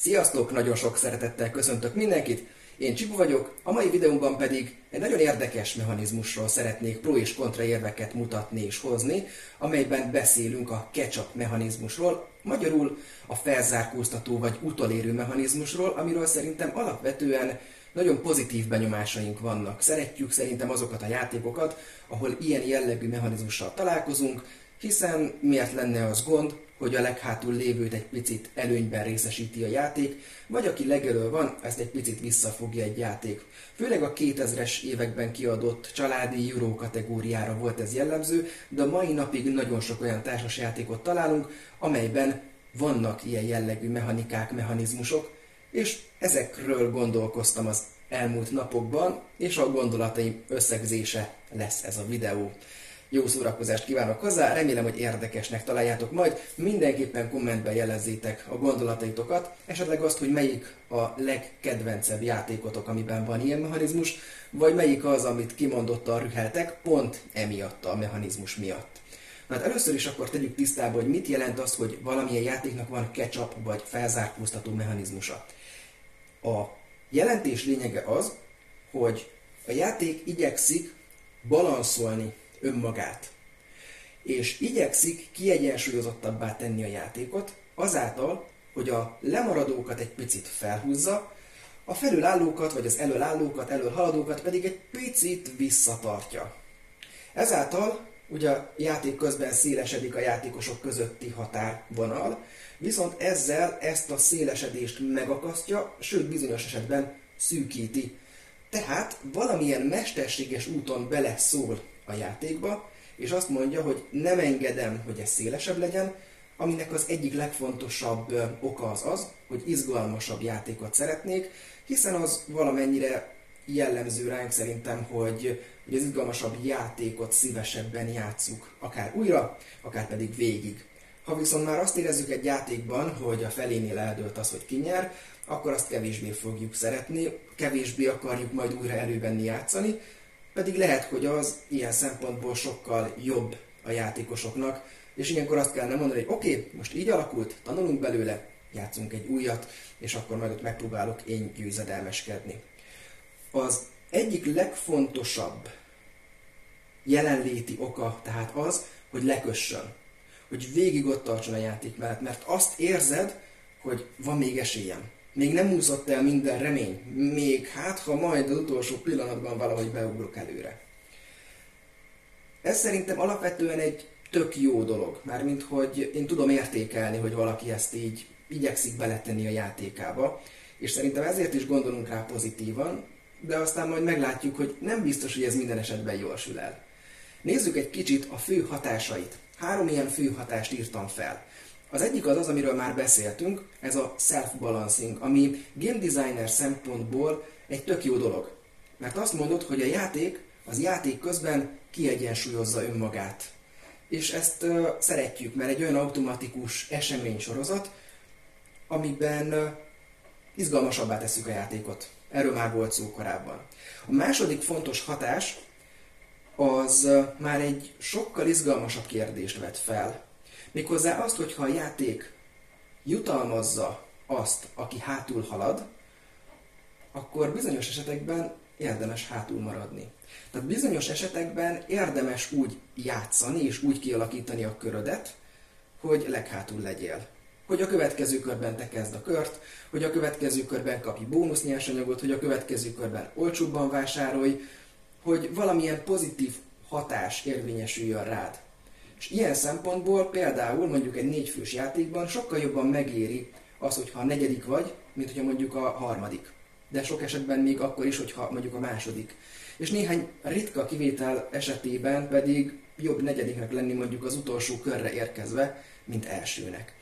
Sziasztok! Nagyon sok szeretettel köszöntök mindenkit! Én Csipu vagyok, a mai videómban pedig egy nagyon érdekes mechanizmusról szeretnék pro és kontra érveket mutatni és hozni, amelyben beszélünk a ketchup mechanizmusról, magyarul a felzárkóztató vagy utolérő mechanizmusról, amiről szerintem alapvetően nagyon pozitív benyomásaink vannak. Szeretjük szerintem azokat a játékokat, ahol ilyen jellegű mechanizmussal találkozunk, hiszen miért lenne az gond, hogy a leghátul lévőt egy picit előnyben részesíti a játék, vagy aki legelől van, ezt egy picit visszafogja egy játék. Főleg a 2000-es években kiadott családi Euro kategóriára volt ez jellemző, de mai napig nagyon sok olyan társasjátékot találunk, amelyben vannak ilyen jellegű mechanikák, mechanizmusok, és ezekről gondolkoztam az elmúlt napokban, és a gondolataim összegzése lesz ez a videó. Jó szórakozást kívánok hozzá, remélem, hogy érdekesnek találjátok majd. Mindenképpen kommentben jelezzétek a gondolataitokat, esetleg azt, hogy melyik a legkedvencebb játékotok, amiben van ilyen mechanizmus, vagy melyik az, amit kimondottan rüheltek, pont emiatt a mechanizmus miatt. Na hát először is akkor tegyük tisztába, hogy mit jelent az, hogy valamilyen játéknak van ketchup vagy felzárkóztató mechanizmusa. A jelentés lényege az, hogy a játék igyekszik balanszolni önmagát. És igyekszik kiegyensúlyozottabbá tenni a játékot, azáltal, hogy a lemaradókat egy picit felhúzza, a felülállókat vagy az előállókat, előhaladókat pedig egy picit visszatartja. Ezáltal ugye a játék közben szélesedik a játékosok közötti határvonal, viszont ezzel ezt a szélesedést megakasztja, sőt bizonyos esetben szűkíti. Tehát valamilyen mesterséges úton bele szól a játékba, és azt mondja, hogy nem engedem, hogy ez szélesebb legyen, aminek az egyik legfontosabb oka az az, hogy izgalmasabb játékot szeretnék, hiszen az valamennyire jellemző ránk szerintem, hogy, hogy az izgalmasabb játékot szívesebben játszuk, akár újra, akár pedig végig. Ha viszont már azt érezzük egy játékban, hogy a felénél eldőlt az, hogy ki nyer, akkor azt kevésbé fogjuk szeretni, kevésbé akarjuk majd újra elővenni játszani, pedig lehet, hogy az ilyen szempontból sokkal jobb a játékosoknak, és ilyenkor azt kellene mondani, hogy oké, okay, most így alakult, tanulunk belőle, játszunk egy újat, és akkor majd ott megpróbálok én győzedelmeskedni. Az egyik legfontosabb jelenléti oka tehát az, hogy lekössön, hogy végig ott tartson a játék mellett, mert azt érzed, hogy van még esélyem még nem úszott el minden remény, még hát, ha majd az utolsó pillanatban valahogy beugrok előre. Ez szerintem alapvetően egy tök jó dolog, mármint hogy én tudom értékelni, hogy valaki ezt így igyekszik beletenni a játékába, és szerintem ezért is gondolunk rá pozitívan, de aztán majd meglátjuk, hogy nem biztos, hogy ez minden esetben jól sül el. Nézzük egy kicsit a fő hatásait. Három ilyen fő hatást írtam fel. Az egyik az az, amiről már beszéltünk, ez a self-balancing, ami game designer szempontból egy tök jó dolog. Mert azt mondod, hogy a játék az játék közben kiegyensúlyozza önmagát. És ezt uh, szeretjük, mert egy olyan automatikus eseménysorozat, amiben uh, izgalmasabbá tesszük a játékot. Erről már volt szó korábban. A második fontos hatás az uh, már egy sokkal izgalmasabb kérdést vet fel. Méghozzá azt, hogyha a játék jutalmazza azt, aki hátul halad, akkor bizonyos esetekben érdemes hátul maradni. Tehát bizonyos esetekben érdemes úgy játszani és úgy kialakítani a körödet, hogy leghátul legyél. Hogy a következő körben te kezd a kört, hogy a következő körben kapj bónusz nyersanyagot, hogy a következő körben olcsóbban vásárolj, hogy valamilyen pozitív hatás érvényesüljön rád. És ilyen szempontból például mondjuk egy négyfős játékban sokkal jobban megéri az, hogyha a negyedik vagy, mint hogyha mondjuk a harmadik. De sok esetben még akkor is, hogyha mondjuk a második. És néhány ritka kivétel esetében pedig jobb negyediknek lenni mondjuk az utolsó körre érkezve, mint elsőnek.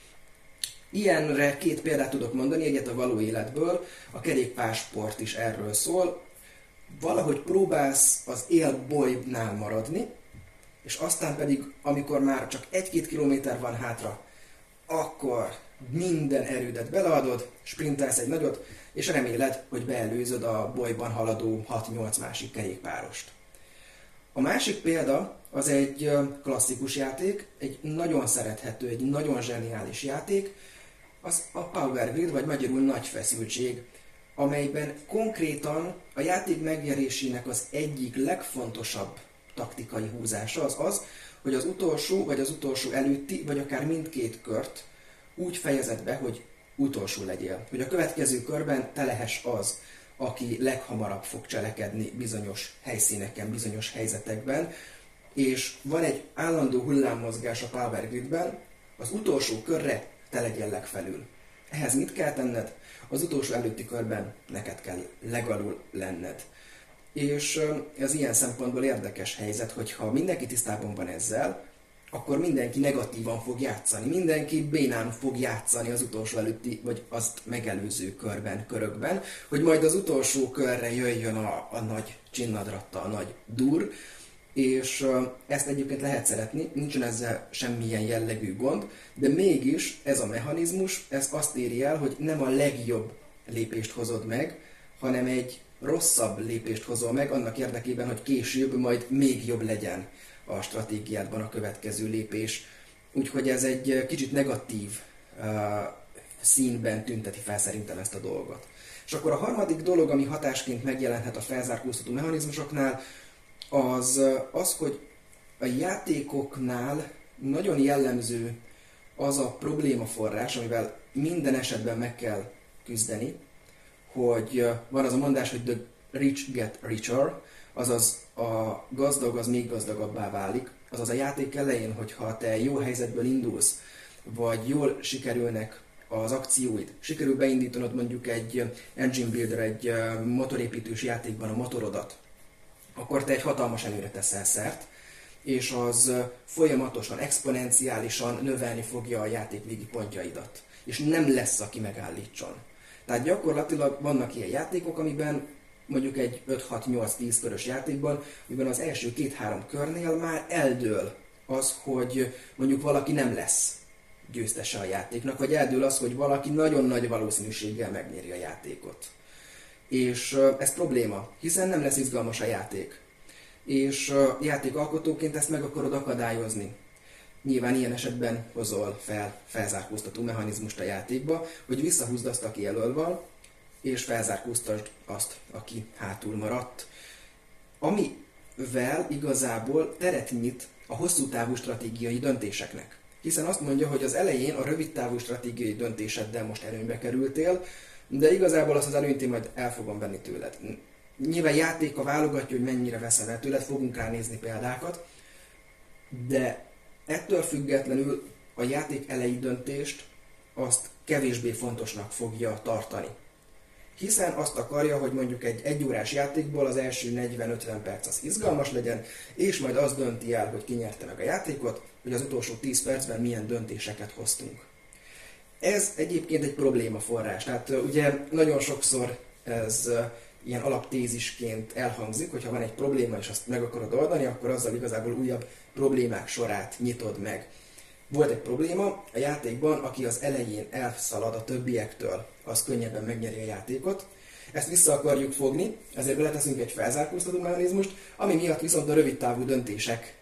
Ilyenre két példát tudok mondani, egyet a való életből, a kerékpársport is erről szól. Valahogy próbálsz az élbolynál maradni, és aztán pedig, amikor már csak egy-két kilométer van hátra, akkor minden erődet beleadod, sprintelsz egy nagyot, és reméled, hogy beelőzöd a bolyban haladó 6-8 másik kerékpárost. A másik példa az egy klasszikus játék, egy nagyon szerethető, egy nagyon zseniális játék, az a power grid, vagy magyarul nagy feszültség, amelyben konkrétan a játék megnyerésének az egyik legfontosabb taktikai húzása az az, hogy az utolsó, vagy az utolsó előtti, vagy akár mindkét kört úgy fejezed be, hogy utolsó legyél. Hogy a következő körben te lehess az, aki leghamarabb fog cselekedni bizonyos helyszíneken, bizonyos helyzetekben, és van egy állandó hullámmozgás a Power Gridben, az utolsó körre te legyél legfelül. Ehhez mit kell tenned? Az utolsó előtti körben neked kell legalul lenned. És ez ilyen szempontból érdekes helyzet, hogyha mindenki tisztában van ezzel, akkor mindenki negatívan fog játszani. Mindenki bénán fog játszani az utolsó előtti, vagy azt megelőző körben, körökben, hogy majd az utolsó körre jöjjön a, a nagy csinnadratta, a nagy dur, és ezt egyébként lehet szeretni, nincsen ezzel semmilyen jellegű gond, de mégis ez a mechanizmus, ez azt éri el, hogy nem a legjobb lépést hozod meg, hanem egy rosszabb lépést hozol meg annak érdekében, hogy később majd még jobb legyen a stratégiádban a következő lépés. Úgyhogy ez egy kicsit negatív uh, színben tünteti fel szerintem ezt a dolgot. És akkor a harmadik dolog, ami hatásként megjelenhet a felzárkóztató mechanizmusoknál, az az, hogy a játékoknál nagyon jellemző az a problémaforrás, amivel minden esetben meg kell küzdeni, hogy van az a mondás, hogy the rich get richer, azaz a gazdag az még gazdagabbá válik, azaz a játék elején, hogyha te jó helyzetből indulsz, vagy jól sikerülnek az akcióid, sikerül beindítanod mondjuk egy engine builder, egy motorépítős játékban a motorodat, akkor te egy hatalmas előre teszel szert, és az folyamatosan, exponenciálisan növelni fogja a játék végi pontjaidat. És nem lesz, aki megállítson. Tehát gyakorlatilag vannak ilyen játékok, amiben mondjuk egy 5-6-8-10 körös játékban, amiben az első két-három körnél már eldől az, hogy mondjuk valaki nem lesz győztese a játéknak, vagy eldől az, hogy valaki nagyon nagy valószínűséggel megnyeri a játékot. És ez probléma, hiszen nem lesz izgalmas a játék. És játékalkotóként ezt meg akarod akadályozni. Nyilván ilyen esetben hozol fel felzárkóztató mechanizmust a játékba, hogy visszahúzd azt, aki elől van, és felzárkóztasd azt, aki hátul maradt. Amivel igazából teret nyit a hosszú távú stratégiai döntéseknek. Hiszen azt mondja, hogy az elején a rövid távú stratégiai döntéseddel most előnybe kerültél, de igazából azt az előnyt én majd el fogom venni tőled. Nyilván játéka válogatja, hogy mennyire veszem el tőled, fogunk ránézni példákat, de ettől függetlenül a játék elejé döntést azt kevésbé fontosnak fogja tartani. Hiszen azt akarja, hogy mondjuk egy egyórás játékból az első 40-50 perc az izgalmas legyen, és majd az dönti el, hogy ki nyerte meg a játékot, hogy az utolsó 10 percben milyen döntéseket hoztunk. Ez egyébként egy probléma forrás. Tehát ugye nagyon sokszor ez ilyen alaptézisként elhangzik, hogyha van egy probléma és azt meg akarod oldani, akkor azzal igazából újabb problémák sorát nyitod meg. Volt egy probléma a játékban, aki az elején elszalad a többiektől, az könnyebben megnyeri a játékot. Ezt vissza akarjuk fogni, ezért beleteszünk egy felzárkóztató mechanizmust, ami miatt viszont a rövid távú döntések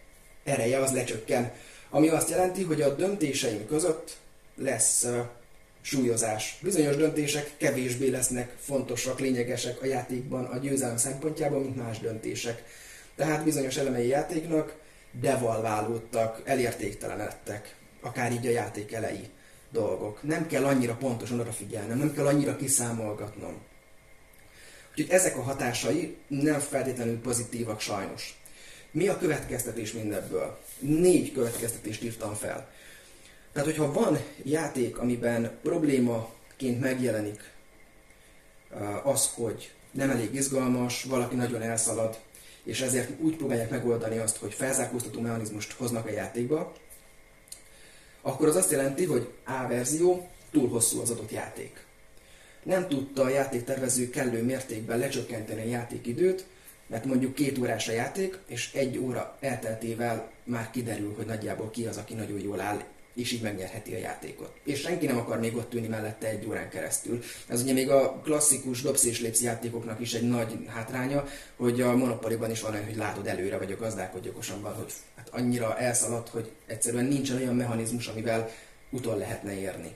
ereje az lecsökken. Ami azt jelenti, hogy a döntéseim között lesz súlyozás. Bizonyos döntések kevésbé lesznek fontosak, lényegesek a játékban a győzelem szempontjában, mint más döntések. Tehát bizonyos elemei játéknak devalválódtak, elértéktelenedtek, akár így a játék elejé dolgok. Nem kell annyira pontosan odafigyelnem, nem kell annyira kiszámolgatnom. Úgyhogy ezek a hatásai nem feltétlenül pozitívak sajnos. Mi a következtetés mindebből? Négy következtetést írtam fel. Tehát, hogyha van játék, amiben problémaként megjelenik az, hogy nem elég izgalmas, valaki nagyon elszalad, és ezért úgy próbálják megoldani azt, hogy felzárkóztató mechanizmust hoznak a játékba, akkor az azt jelenti, hogy A verzió túl hosszú az adott játék. Nem tudta a játéktervező kellő mértékben lecsökkenteni a játékidőt, mert mondjuk két órás a játék, és egy óra elteltével már kiderül, hogy nagyjából ki az, aki nagyon jól áll és így megnyerheti a játékot. És senki nem akar még ott ülni mellette egy órán keresztül. Ez ugye még a klasszikus dobsz és lépsz játékoknak is egy nagy hátránya, hogy a monopoliban is van olyan, hogy látod előre, vagy a gazdálkodj okosabban, hogy hát annyira elszaladt, hogy egyszerűen nincsen olyan mechanizmus, amivel utol lehetne érni.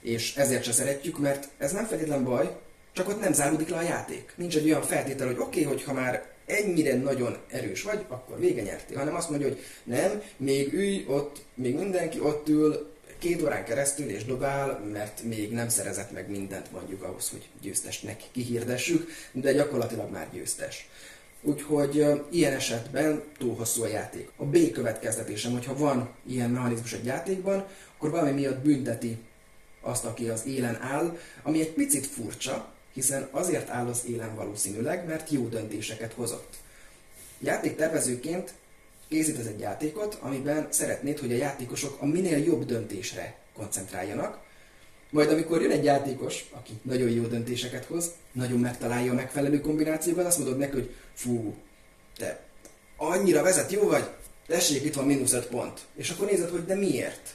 És ezért se szeretjük, mert ez nem feltétlen baj, csak ott nem záródik le a játék. Nincs egy olyan feltétel, hogy oké, okay, hogyha már ennyire nagyon erős vagy, akkor vége nyertél. Hanem azt mondja, hogy nem, még ülj ott, még mindenki ott ül, két órán keresztül és dobál, mert még nem szerezett meg mindent mondjuk ahhoz, hogy győztesnek kihirdessük, de gyakorlatilag már győztes. Úgyhogy ilyen esetben túl hosszú a játék. A B következtetésem, hogyha van ilyen mechanizmus egy játékban, akkor valami miatt bünteti azt, aki az élen áll, ami egy picit furcsa, hiszen azért áll az élen valószínűleg, mert jó döntéseket hozott. Játéktervezőként készítesz egy játékot, amiben szeretnéd, hogy a játékosok a minél jobb döntésre koncentráljanak, majd amikor jön egy játékos, aki nagyon jó döntéseket hoz, nagyon megtalálja a megfelelő kombinációkat, azt mondod neki, hogy fú, te annyira vezet, jó vagy? Tessék, itt van mínusz 5 pont. És akkor nézed, hogy de miért?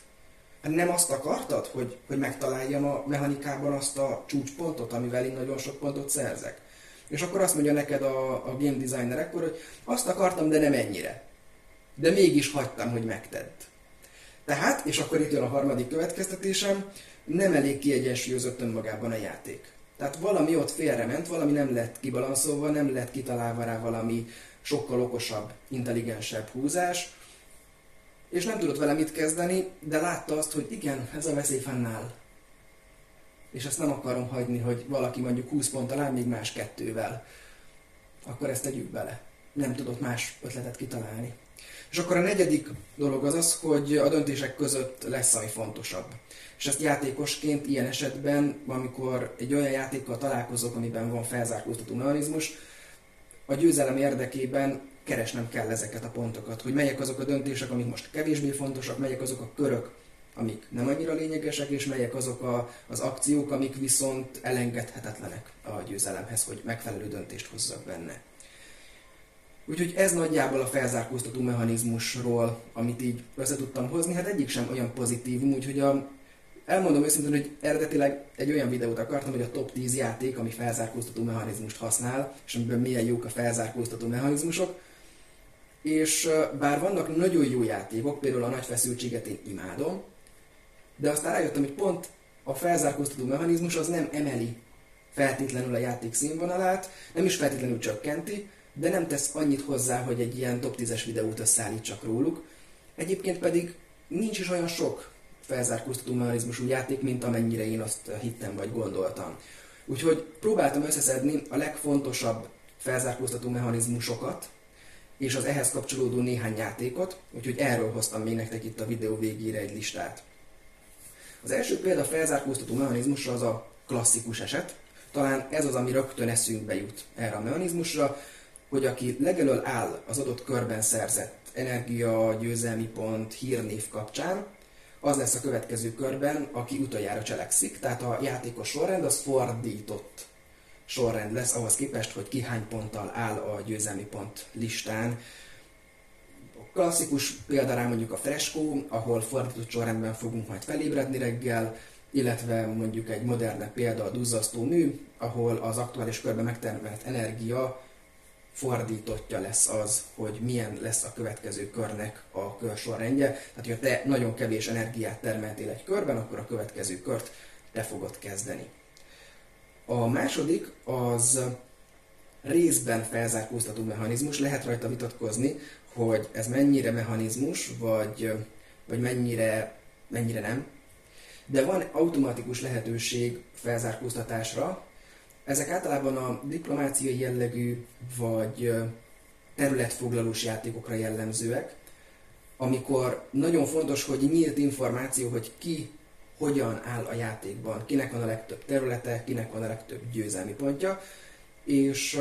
Hát nem azt akartad, hogy, hogy megtaláljam a mechanikában azt a csúcspontot, amivel én nagyon sok pontot szerzek? És akkor azt mondja neked a, a game designer akkor, hogy azt akartam, de nem ennyire de mégis hagytam, hogy megtedd. Tehát, és akkor itt jön a harmadik következtetésem, nem elég kiegyensúlyozott önmagában a játék. Tehát valami ott félrement, valami nem lett kibalanszolva, nem lett kitalálva rá valami sokkal okosabb, intelligensebb húzás, és nem tudott vele mit kezdeni, de látta azt, hogy igen, ez a veszély fennáll. És ezt nem akarom hagyni, hogy valaki mondjuk 20 pont talán még más kettővel. Akkor ezt tegyük bele. Nem tudott más ötletet kitalálni. És akkor a negyedik dolog az az, hogy a döntések között lesz ami fontosabb. És ezt játékosként ilyen esetben, amikor egy olyan játékkal találkozok, amiben van felzárkóztató mechanizmus, a győzelem érdekében keresnem kell ezeket a pontokat, hogy melyek azok a döntések, amik most kevésbé fontosak, melyek azok a körök, amik nem annyira lényegesek, és melyek azok a, az akciók, amik viszont elengedhetetlenek a győzelemhez, hogy megfelelő döntést hozzak benne. Úgyhogy ez nagyjából a felzárkóztató mechanizmusról, amit így össze tudtam hozni, hát egyik sem olyan pozitívum, úgyhogy a, elmondom őszintén, hogy eredetileg egy olyan videót akartam, hogy a top 10 játék, ami felzárkóztató mechanizmust használ, és amiben milyen jók a felzárkóztató mechanizmusok. És bár vannak nagyon jó játékok, például a nagy feszültséget én imádom, de aztán rájöttem, hogy pont a felzárkóztató mechanizmus az nem emeli feltétlenül a játék színvonalát, nem is feltétlenül csökkenti, de nem tesz annyit hozzá, hogy egy ilyen top 10-es videót összeállítsak róluk. Egyébként pedig nincs is olyan sok felzárkóztató mechanizmusú játék, mint amennyire én azt hittem vagy gondoltam. Úgyhogy próbáltam összeszedni a legfontosabb felzárkóztató mechanizmusokat, és az ehhez kapcsolódó néhány játékot, úgyhogy erről hoztam még nektek itt a videó végére egy listát. Az első példa felzárkóztató mechanizmusra az a klasszikus eset. Talán ez az, ami rögtön eszünkbe jut erre a mechanizmusra, hogy aki legelől áll az adott körben szerzett energia, győzelmi pont, hírnév kapcsán, az lesz a következő körben, aki utoljára cselekszik, tehát a játékos sorrend az fordított sorrend lesz ahhoz képest, hogy ki hány ponttal áll a győzelmi pont listán. A klasszikus példa rá mondjuk a freskó, ahol fordított sorrendben fogunk majd felébredni reggel, illetve mondjuk egy modernebb példa a duzzasztó mű, ahol az aktuális körben megtermelt energia fordítottja lesz az, hogy milyen lesz a következő körnek a körsorrendje. Tehát, hogyha te nagyon kevés energiát termeltél egy körben, akkor a következő kört te fogod kezdeni. A második az részben felzárkóztató mechanizmus. Lehet rajta vitatkozni, hogy ez mennyire mechanizmus, vagy, vagy mennyire, mennyire nem. De van automatikus lehetőség felzárkóztatásra, ezek általában a diplomáciai jellegű vagy területfoglalós játékokra jellemzőek, amikor nagyon fontos, hogy nyílt információ, hogy ki hogyan áll a játékban, kinek van a legtöbb területe, kinek van a legtöbb győzelmi pontja, és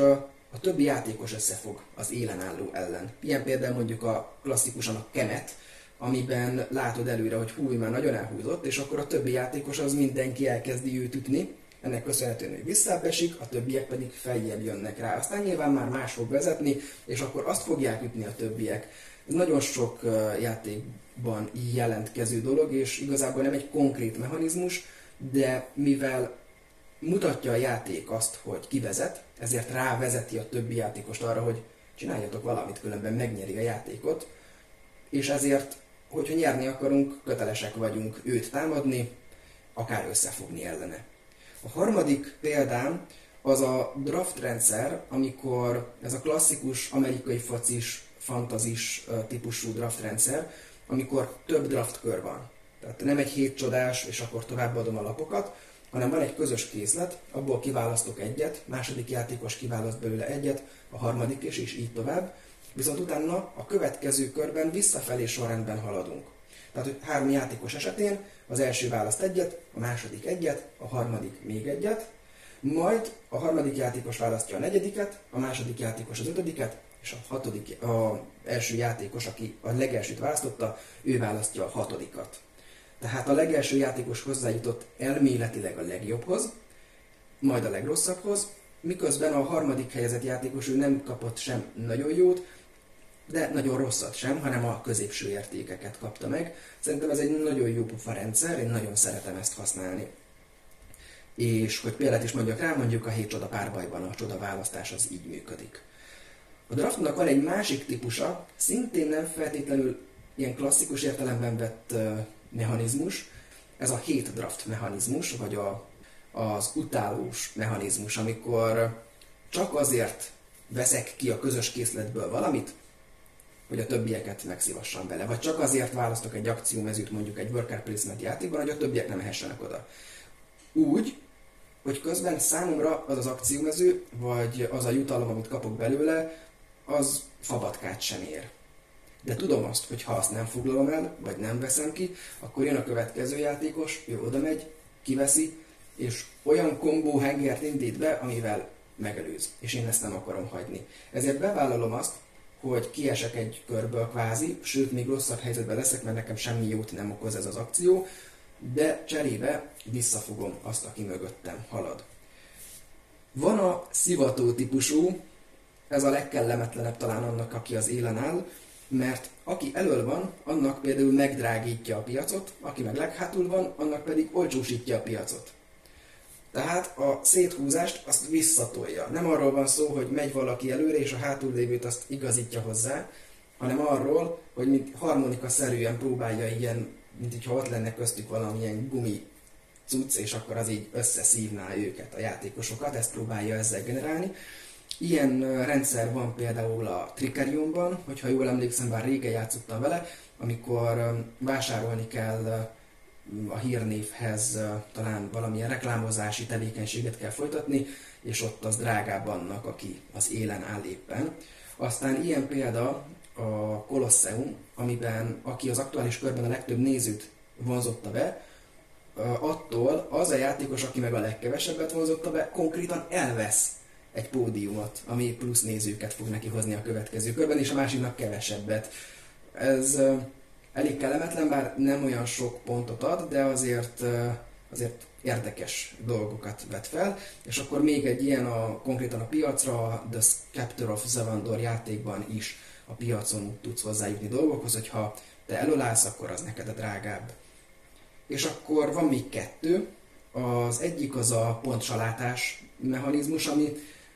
a többi játékos összefog az élen álló ellen. Ilyen például mondjuk a klasszikusan a kemet, amiben látod előre, hogy húj, már nagyon elhúzott, és akkor a többi játékos az mindenki elkezdi őt ütni, ennek köszönhetően, hogy visszaesik, a többiek pedig feljebb jönnek rá. Aztán nyilván már más fog vezetni, és akkor azt fogják ütni a többiek. Nagyon sok játékban jelentkező dolog, és igazából nem egy konkrét mechanizmus, de mivel mutatja a játék azt, hogy ki vezet, ezért rávezeti a többi játékost arra, hogy csináljatok valamit, különben megnyeri a játékot, és ezért, hogyha nyerni akarunk, kötelesek vagyunk őt támadni, akár összefogni ellene. A harmadik példám az a draft rendszer, amikor ez a klasszikus amerikai focis, fantazis típusú draft rendszer, amikor több draft kör van. Tehát nem egy hét csodás, és akkor továbbadom a lapokat, hanem van egy közös készlet, abból kiválasztok egyet, második játékos kiválaszt belőle egyet, a harmadik és, és így tovább. Viszont utána a következő körben visszafelé sorrendben haladunk. Tehát, hogy három játékos esetén az első választ egyet, a második egyet, a harmadik még egyet, majd a harmadik játékos választja a negyediket, a második játékos az ötödiket, és a hatodik, a első játékos, aki a legelsőt választotta, ő választja a hatodikat. Tehát a legelső játékos hozzájutott elméletileg a legjobbhoz, majd a legrosszabbhoz, miközben a harmadik helyezett játékos ő nem kapott sem nagyon jót, de nagyon rosszat sem, hanem a középső értékeket kapta meg. Szerintem ez egy nagyon jó pufa rendszer, én nagyon szeretem ezt használni. És hogy példát is mondjak rá, mondjuk a hét csoda párbajban a csoda választás az így működik. A draftnak van egy másik típusa, szintén nem feltétlenül ilyen klasszikus értelemben vett mechanizmus, ez a hét draft mechanizmus, vagy a, az utálós mechanizmus, amikor csak azért veszek ki a közös készletből valamit, hogy a többieket megszívassam vele. Vagy csak azért választok egy akciómezőt mondjuk egy worker placement játékban, hogy a többiek nem hessenek oda. Úgy, hogy közben számomra az az akciómező, vagy az a jutalom, amit kapok belőle, az fabatkát sem ér. De tudom azt, hogy ha azt nem foglalom el, vagy nem veszem ki, akkor jön a következő játékos, ő oda megy, kiveszi, és olyan kombó hengert indít be, amivel megelőz. És én ezt nem akarom hagyni. Ezért bevállalom azt, hogy kiesek egy körből kvázi, sőt, még rosszabb helyzetben leszek, mert nekem semmi jót nem okoz ez az akció, de cserébe visszafogom azt, aki mögöttem halad. Van a szivató típusú, ez a legkellemetlenebb talán annak, aki az élen áll, mert aki elől van, annak például megdrágítja a piacot, aki meg leghátul van, annak pedig olcsósítja a piacot. Tehát a széthúzást azt visszatolja. Nem arról van szó, hogy megy valaki előre, és a hátul lévőt azt igazítja hozzá, hanem arról, hogy mint harmonika szerűen próbálja ilyen, mint hogyha ott lenne köztük valamilyen gumi cucc, és akkor az így összeszívná őket, a játékosokat, ezt próbálja ezzel generálni. Ilyen rendszer van például a Trickerionban, hogyha jól emlékszem, bár régen játszottam vele, amikor vásárolni kell a hírnévhez talán valamilyen reklámozási tevékenységet kell folytatni, és ott az drágább annak, aki az élen áll éppen. Aztán ilyen példa a Colosseum, amiben aki az aktuális körben a legtöbb nézőt vonzotta be, attól az a játékos, aki meg a legkevesebbet vonzotta be, konkrétan elvesz egy pódiumot, ami plusz nézőket fog neki hozni a következő körben, és a másiknak kevesebbet. Ez elég kellemetlen, bár nem olyan sok pontot ad, de azért, azért érdekes dolgokat vet fel. És akkor még egy ilyen a, konkrétan a piacra, The Scepter of Zavandor játékban is a piacon tudsz hozzájutni dolgokhoz, hogyha te előállsz, akkor az neked a drágább. És akkor van még kettő. Az egyik az a pontsalátás mechanizmus, ami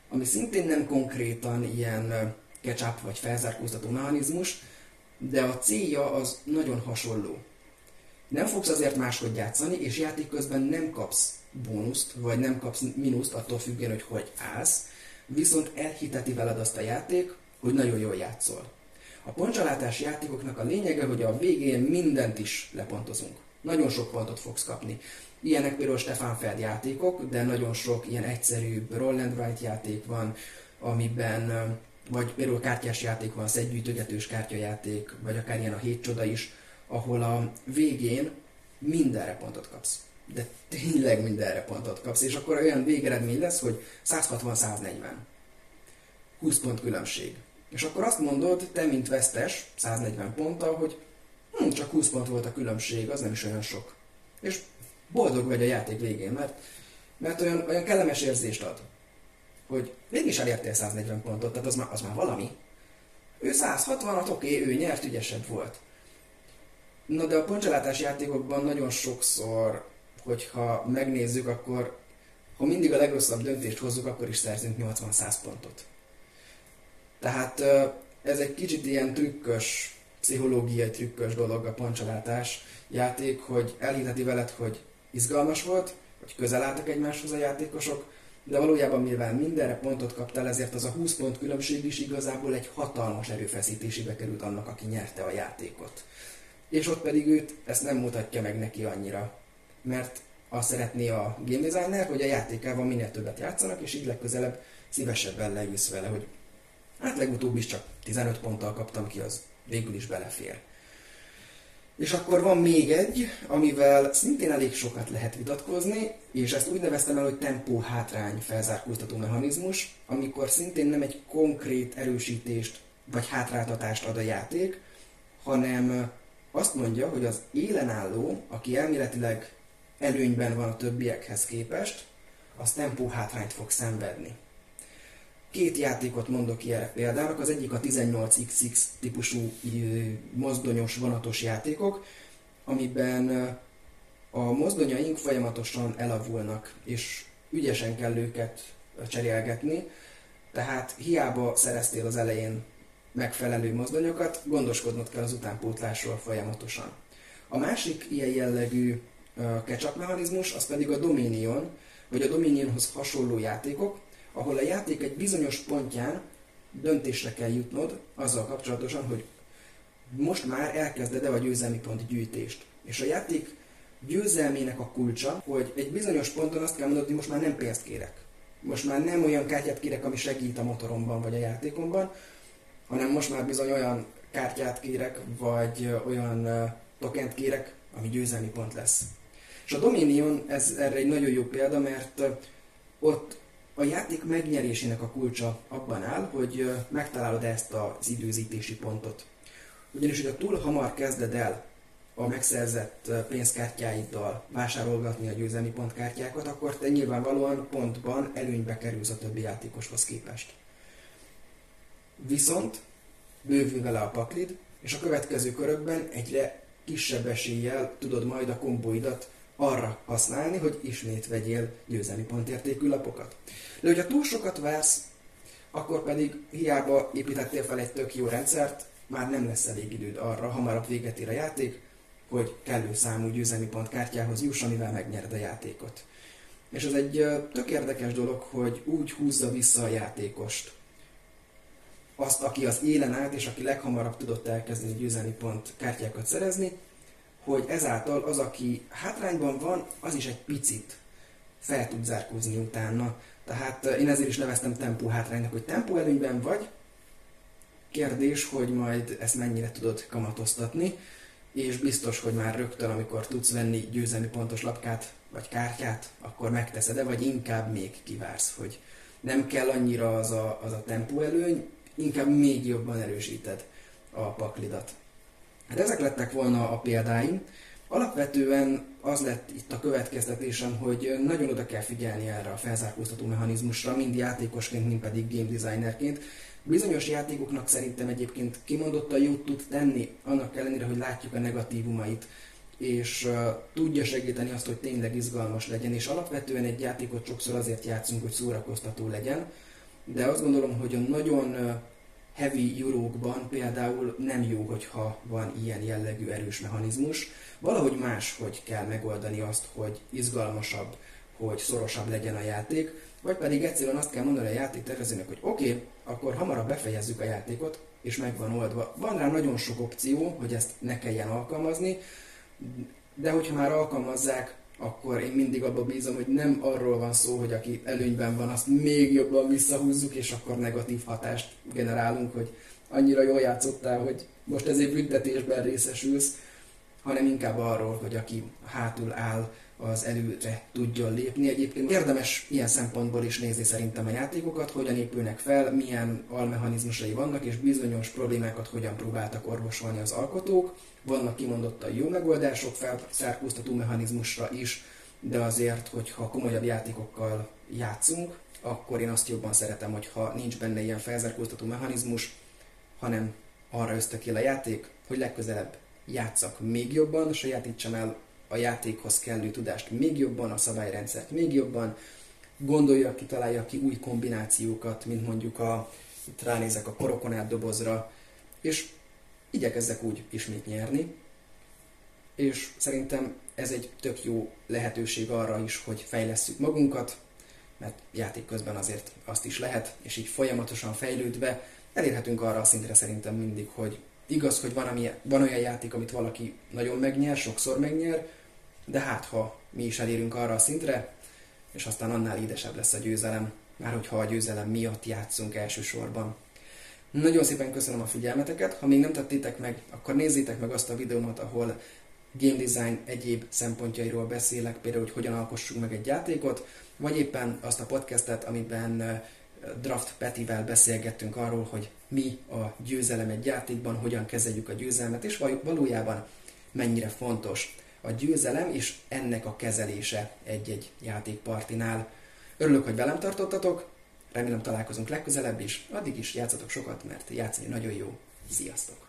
ami szintén nem konkrétan ilyen ketchup vagy felzárkóztató mechanizmus, de a célja az nagyon hasonló. Nem fogsz azért máshogy játszani, és játék közben nem kapsz bónuszt, vagy nem kapsz mínuszt attól függően, hogy hogy állsz, viszont elhiteti veled azt a játék, hogy nagyon jól játszol. A pontcsalátás játékoknak a lényege, hogy a végén mindent is lepontozunk. Nagyon sok pontot fogsz kapni. Ilyenek például Stefan Feld játékok, de nagyon sok ilyen egyszerű roll and játék van, amiben vagy például kártyás játék van, szedgyűjtögetős kártyajáték, vagy akár ilyen a hét csoda is, ahol a végén mindenre pontot kapsz. De tényleg mindenre pontot kapsz, és akkor olyan végeredmény lesz, hogy 160-140. 20 pont különbség. És akkor azt mondod, te mint vesztes, 140 ponttal, hogy hm, csak 20 pont volt a különbség, az nem is olyan sok. És boldog vagy a játék végén, mert, mert olyan, olyan kellemes érzést ad, hogy mégis elértél 140 pontot, tehát az már, az már valami. Ő 160-at, oké, okay, ő nyert, ügyesebb volt. Na de a pontcsalátás játékokban nagyon sokszor, hogyha megnézzük, akkor ha mindig a legrosszabb döntést hozzuk, akkor is szerzünk 80-100 pontot. Tehát ez egy kicsit ilyen trükkös, pszichológiai trükkös dolog a pontcsalátás játék, hogy elhiteti veled, hogy izgalmas volt, hogy közel álltak egymáshoz a játékosok, de valójában mivel mindenre pontot kaptál, ezért az a 20 pont különbség is igazából egy hatalmas erőfeszítésébe került annak, aki nyerte a játékot. És ott pedig őt ezt nem mutatja meg neki annyira, mert azt szeretné a game designer, hogy a játékával minél többet játszanak, és így legközelebb szívesebben leülsz vele, hogy hát legutóbb is csak 15 ponttal kaptam ki, az végül is belefér. És akkor van még egy, amivel szintén elég sokat lehet vitatkozni, és ezt úgy neveztem el, hogy tempó hátrány felzárkóztató mechanizmus, amikor szintén nem egy konkrét erősítést vagy hátráltatást ad a játék, hanem azt mondja, hogy az élenálló, aki elméletileg előnyben van a többiekhez képest, az tempó hátrányt fog szenvedni. Két játékot mondok erre példának, az egyik a 18XX típusú mozdonyos, vonatos játékok, amiben a mozdonyaink folyamatosan elavulnak, és ügyesen kell őket cserélgetni, tehát hiába szereztél az elején megfelelő mozdonyokat, gondoskodnod kell az utánpótlásról folyamatosan. A másik ilyen jellegű catch mechanizmus, az pedig a Dominion, vagy a Dominionhoz hasonló játékok, ahol a játék egy bizonyos pontján döntésre kell jutnod azzal kapcsolatosan, hogy most már elkezded-e a győzelmi pont gyűjtést. És a játék győzelmének a kulcsa, hogy egy bizonyos ponton azt kell mondani, hogy most már nem pénzt kérek. Most már nem olyan kártyát kérek, ami segít a motoromban vagy a játékomban, hanem most már bizony olyan kártyát kérek, vagy olyan tokent kérek, ami győzelmi pont lesz. És a Dominion ez erre egy nagyon jó példa, mert ott a játék megnyerésének a kulcsa abban áll, hogy megtalálod ezt az időzítési pontot. Ugyanis, hogy a túl hamar kezded el a megszerzett pénzkártyáiddal vásárolgatni a győzelmi pontkártyákat, akkor te nyilvánvalóan pontban előnybe kerülsz a többi játékoshoz képest. Viszont bővül vele a paklid, és a következő körökben egyre kisebb eséllyel tudod majd a kombóidat arra használni, hogy ismét vegyél győzelmi pontértékű lapokat. De hogyha túl sokat vársz, akkor pedig hiába építettél fel egy tök jó rendszert, már nem lesz elég időd arra, hamarabb véget ér a játék, hogy kellő számú győzelmi pontkártyához juss, amivel megnyered a játékot. És ez egy tök érdekes dolog, hogy úgy húzza vissza a játékost, azt, aki az élen állt, és aki leghamarabb tudott elkezdeni győzelmi pont kártyákat szerezni, hogy ezáltal az, aki hátrányban van, az is egy picit fel tud zárkózni utána. Tehát eh, én ezért is neveztem tempó hátránynak, hogy tempó előnyben vagy, kérdés, hogy majd ezt mennyire tudod kamatoztatni, és biztos, hogy már rögtön, amikor tudsz venni győzelmi pontos lapkát vagy kártyát, akkor megteszed-e, vagy inkább még kivársz, hogy nem kell annyira az a, az a tempó előny, inkább még jobban erősíted a paklidat. Hát ezek lettek volna a példáim. Alapvetően az lett itt a következtetésem, hogy nagyon oda kell figyelni erre a felzárkóztató mechanizmusra, mind játékosként, mind pedig game designerként. Bizonyos játékoknak szerintem egyébként kimondottan jót tud tenni, annak ellenére, hogy látjuk a negatívumait, és uh, tudja segíteni azt, hogy tényleg izgalmas legyen, és alapvetően egy játékot sokszor azért játszunk, hogy szórakoztató legyen, de azt gondolom, hogy a nagyon heavy jurókban például nem jó, hogyha van ilyen jellegű erős mechanizmus. Valahogy máshogy kell megoldani azt, hogy izgalmasabb, hogy szorosabb legyen a játék, vagy pedig egyszerűen azt kell mondani a játéktervezőnek, hogy oké, okay, akkor hamarabb befejezzük a játékot, és meg van oldva. Van rá nagyon sok opció, hogy ezt ne kelljen alkalmazni, de hogyha már alkalmazzák, akkor én mindig abba bízom, hogy nem arról van szó, hogy aki előnyben van, azt még jobban visszahúzzuk, és akkor negatív hatást generálunk, hogy annyira jól játszottál, hogy most ezért büntetésben részesülsz, hanem inkább arról, hogy aki hátul áll, az előre tudjon lépni. Egyébként érdemes ilyen szempontból is nézni szerintem a játékokat, hogyan épülnek fel, milyen almechanizmusai vannak, és bizonyos problémákat hogyan próbáltak orvosolni az alkotók. Vannak kimondottan jó megoldások felszárkóztató mechanizmusra is, de azért, hogyha komolyabb játékokkal játszunk, akkor én azt jobban szeretem, hogyha nincs benne ilyen felzárkóztató mechanizmus, hanem arra ösztökél a játék, hogy legközelebb játszak még jobban, sajátítsam el a játékhoz kellő tudást még jobban, a szabályrendszert még jobban, gondolja ki, találja ki új kombinációkat, mint mondjuk a, itt ránézek a korokonát dobozra, és igyekezzek úgy ismét nyerni. és szerintem ez egy tök jó lehetőség arra is, hogy fejlesszük magunkat, mert játék közben azért azt is lehet, és így folyamatosan fejlődve elérhetünk arra a szintre szerintem mindig, hogy igaz, hogy van, ami, van olyan játék, amit valaki nagyon megnyer, sokszor megnyer, de hát ha mi is elérünk arra a szintre, és aztán annál édesebb lesz a győzelem, már hogyha a győzelem miatt játszunk elsősorban. Nagyon szépen köszönöm a figyelmeteket, ha még nem tettétek meg, akkor nézzétek meg azt a videómat, ahol game design egyéb szempontjairól beszélek, például, hogy hogyan alkossunk meg egy játékot, vagy éppen azt a podcastet, amiben Draft Petivel beszélgettünk arról, hogy mi a győzelem egy játékban, hogyan kezeljük a győzelmet, és valójában mennyire fontos a győzelem és ennek a kezelése egy-egy játékpartinál. Örülök, hogy velem tartottatok, remélem találkozunk legközelebb is, addig is játszatok sokat, mert játszani nagyon jó. Sziasztok!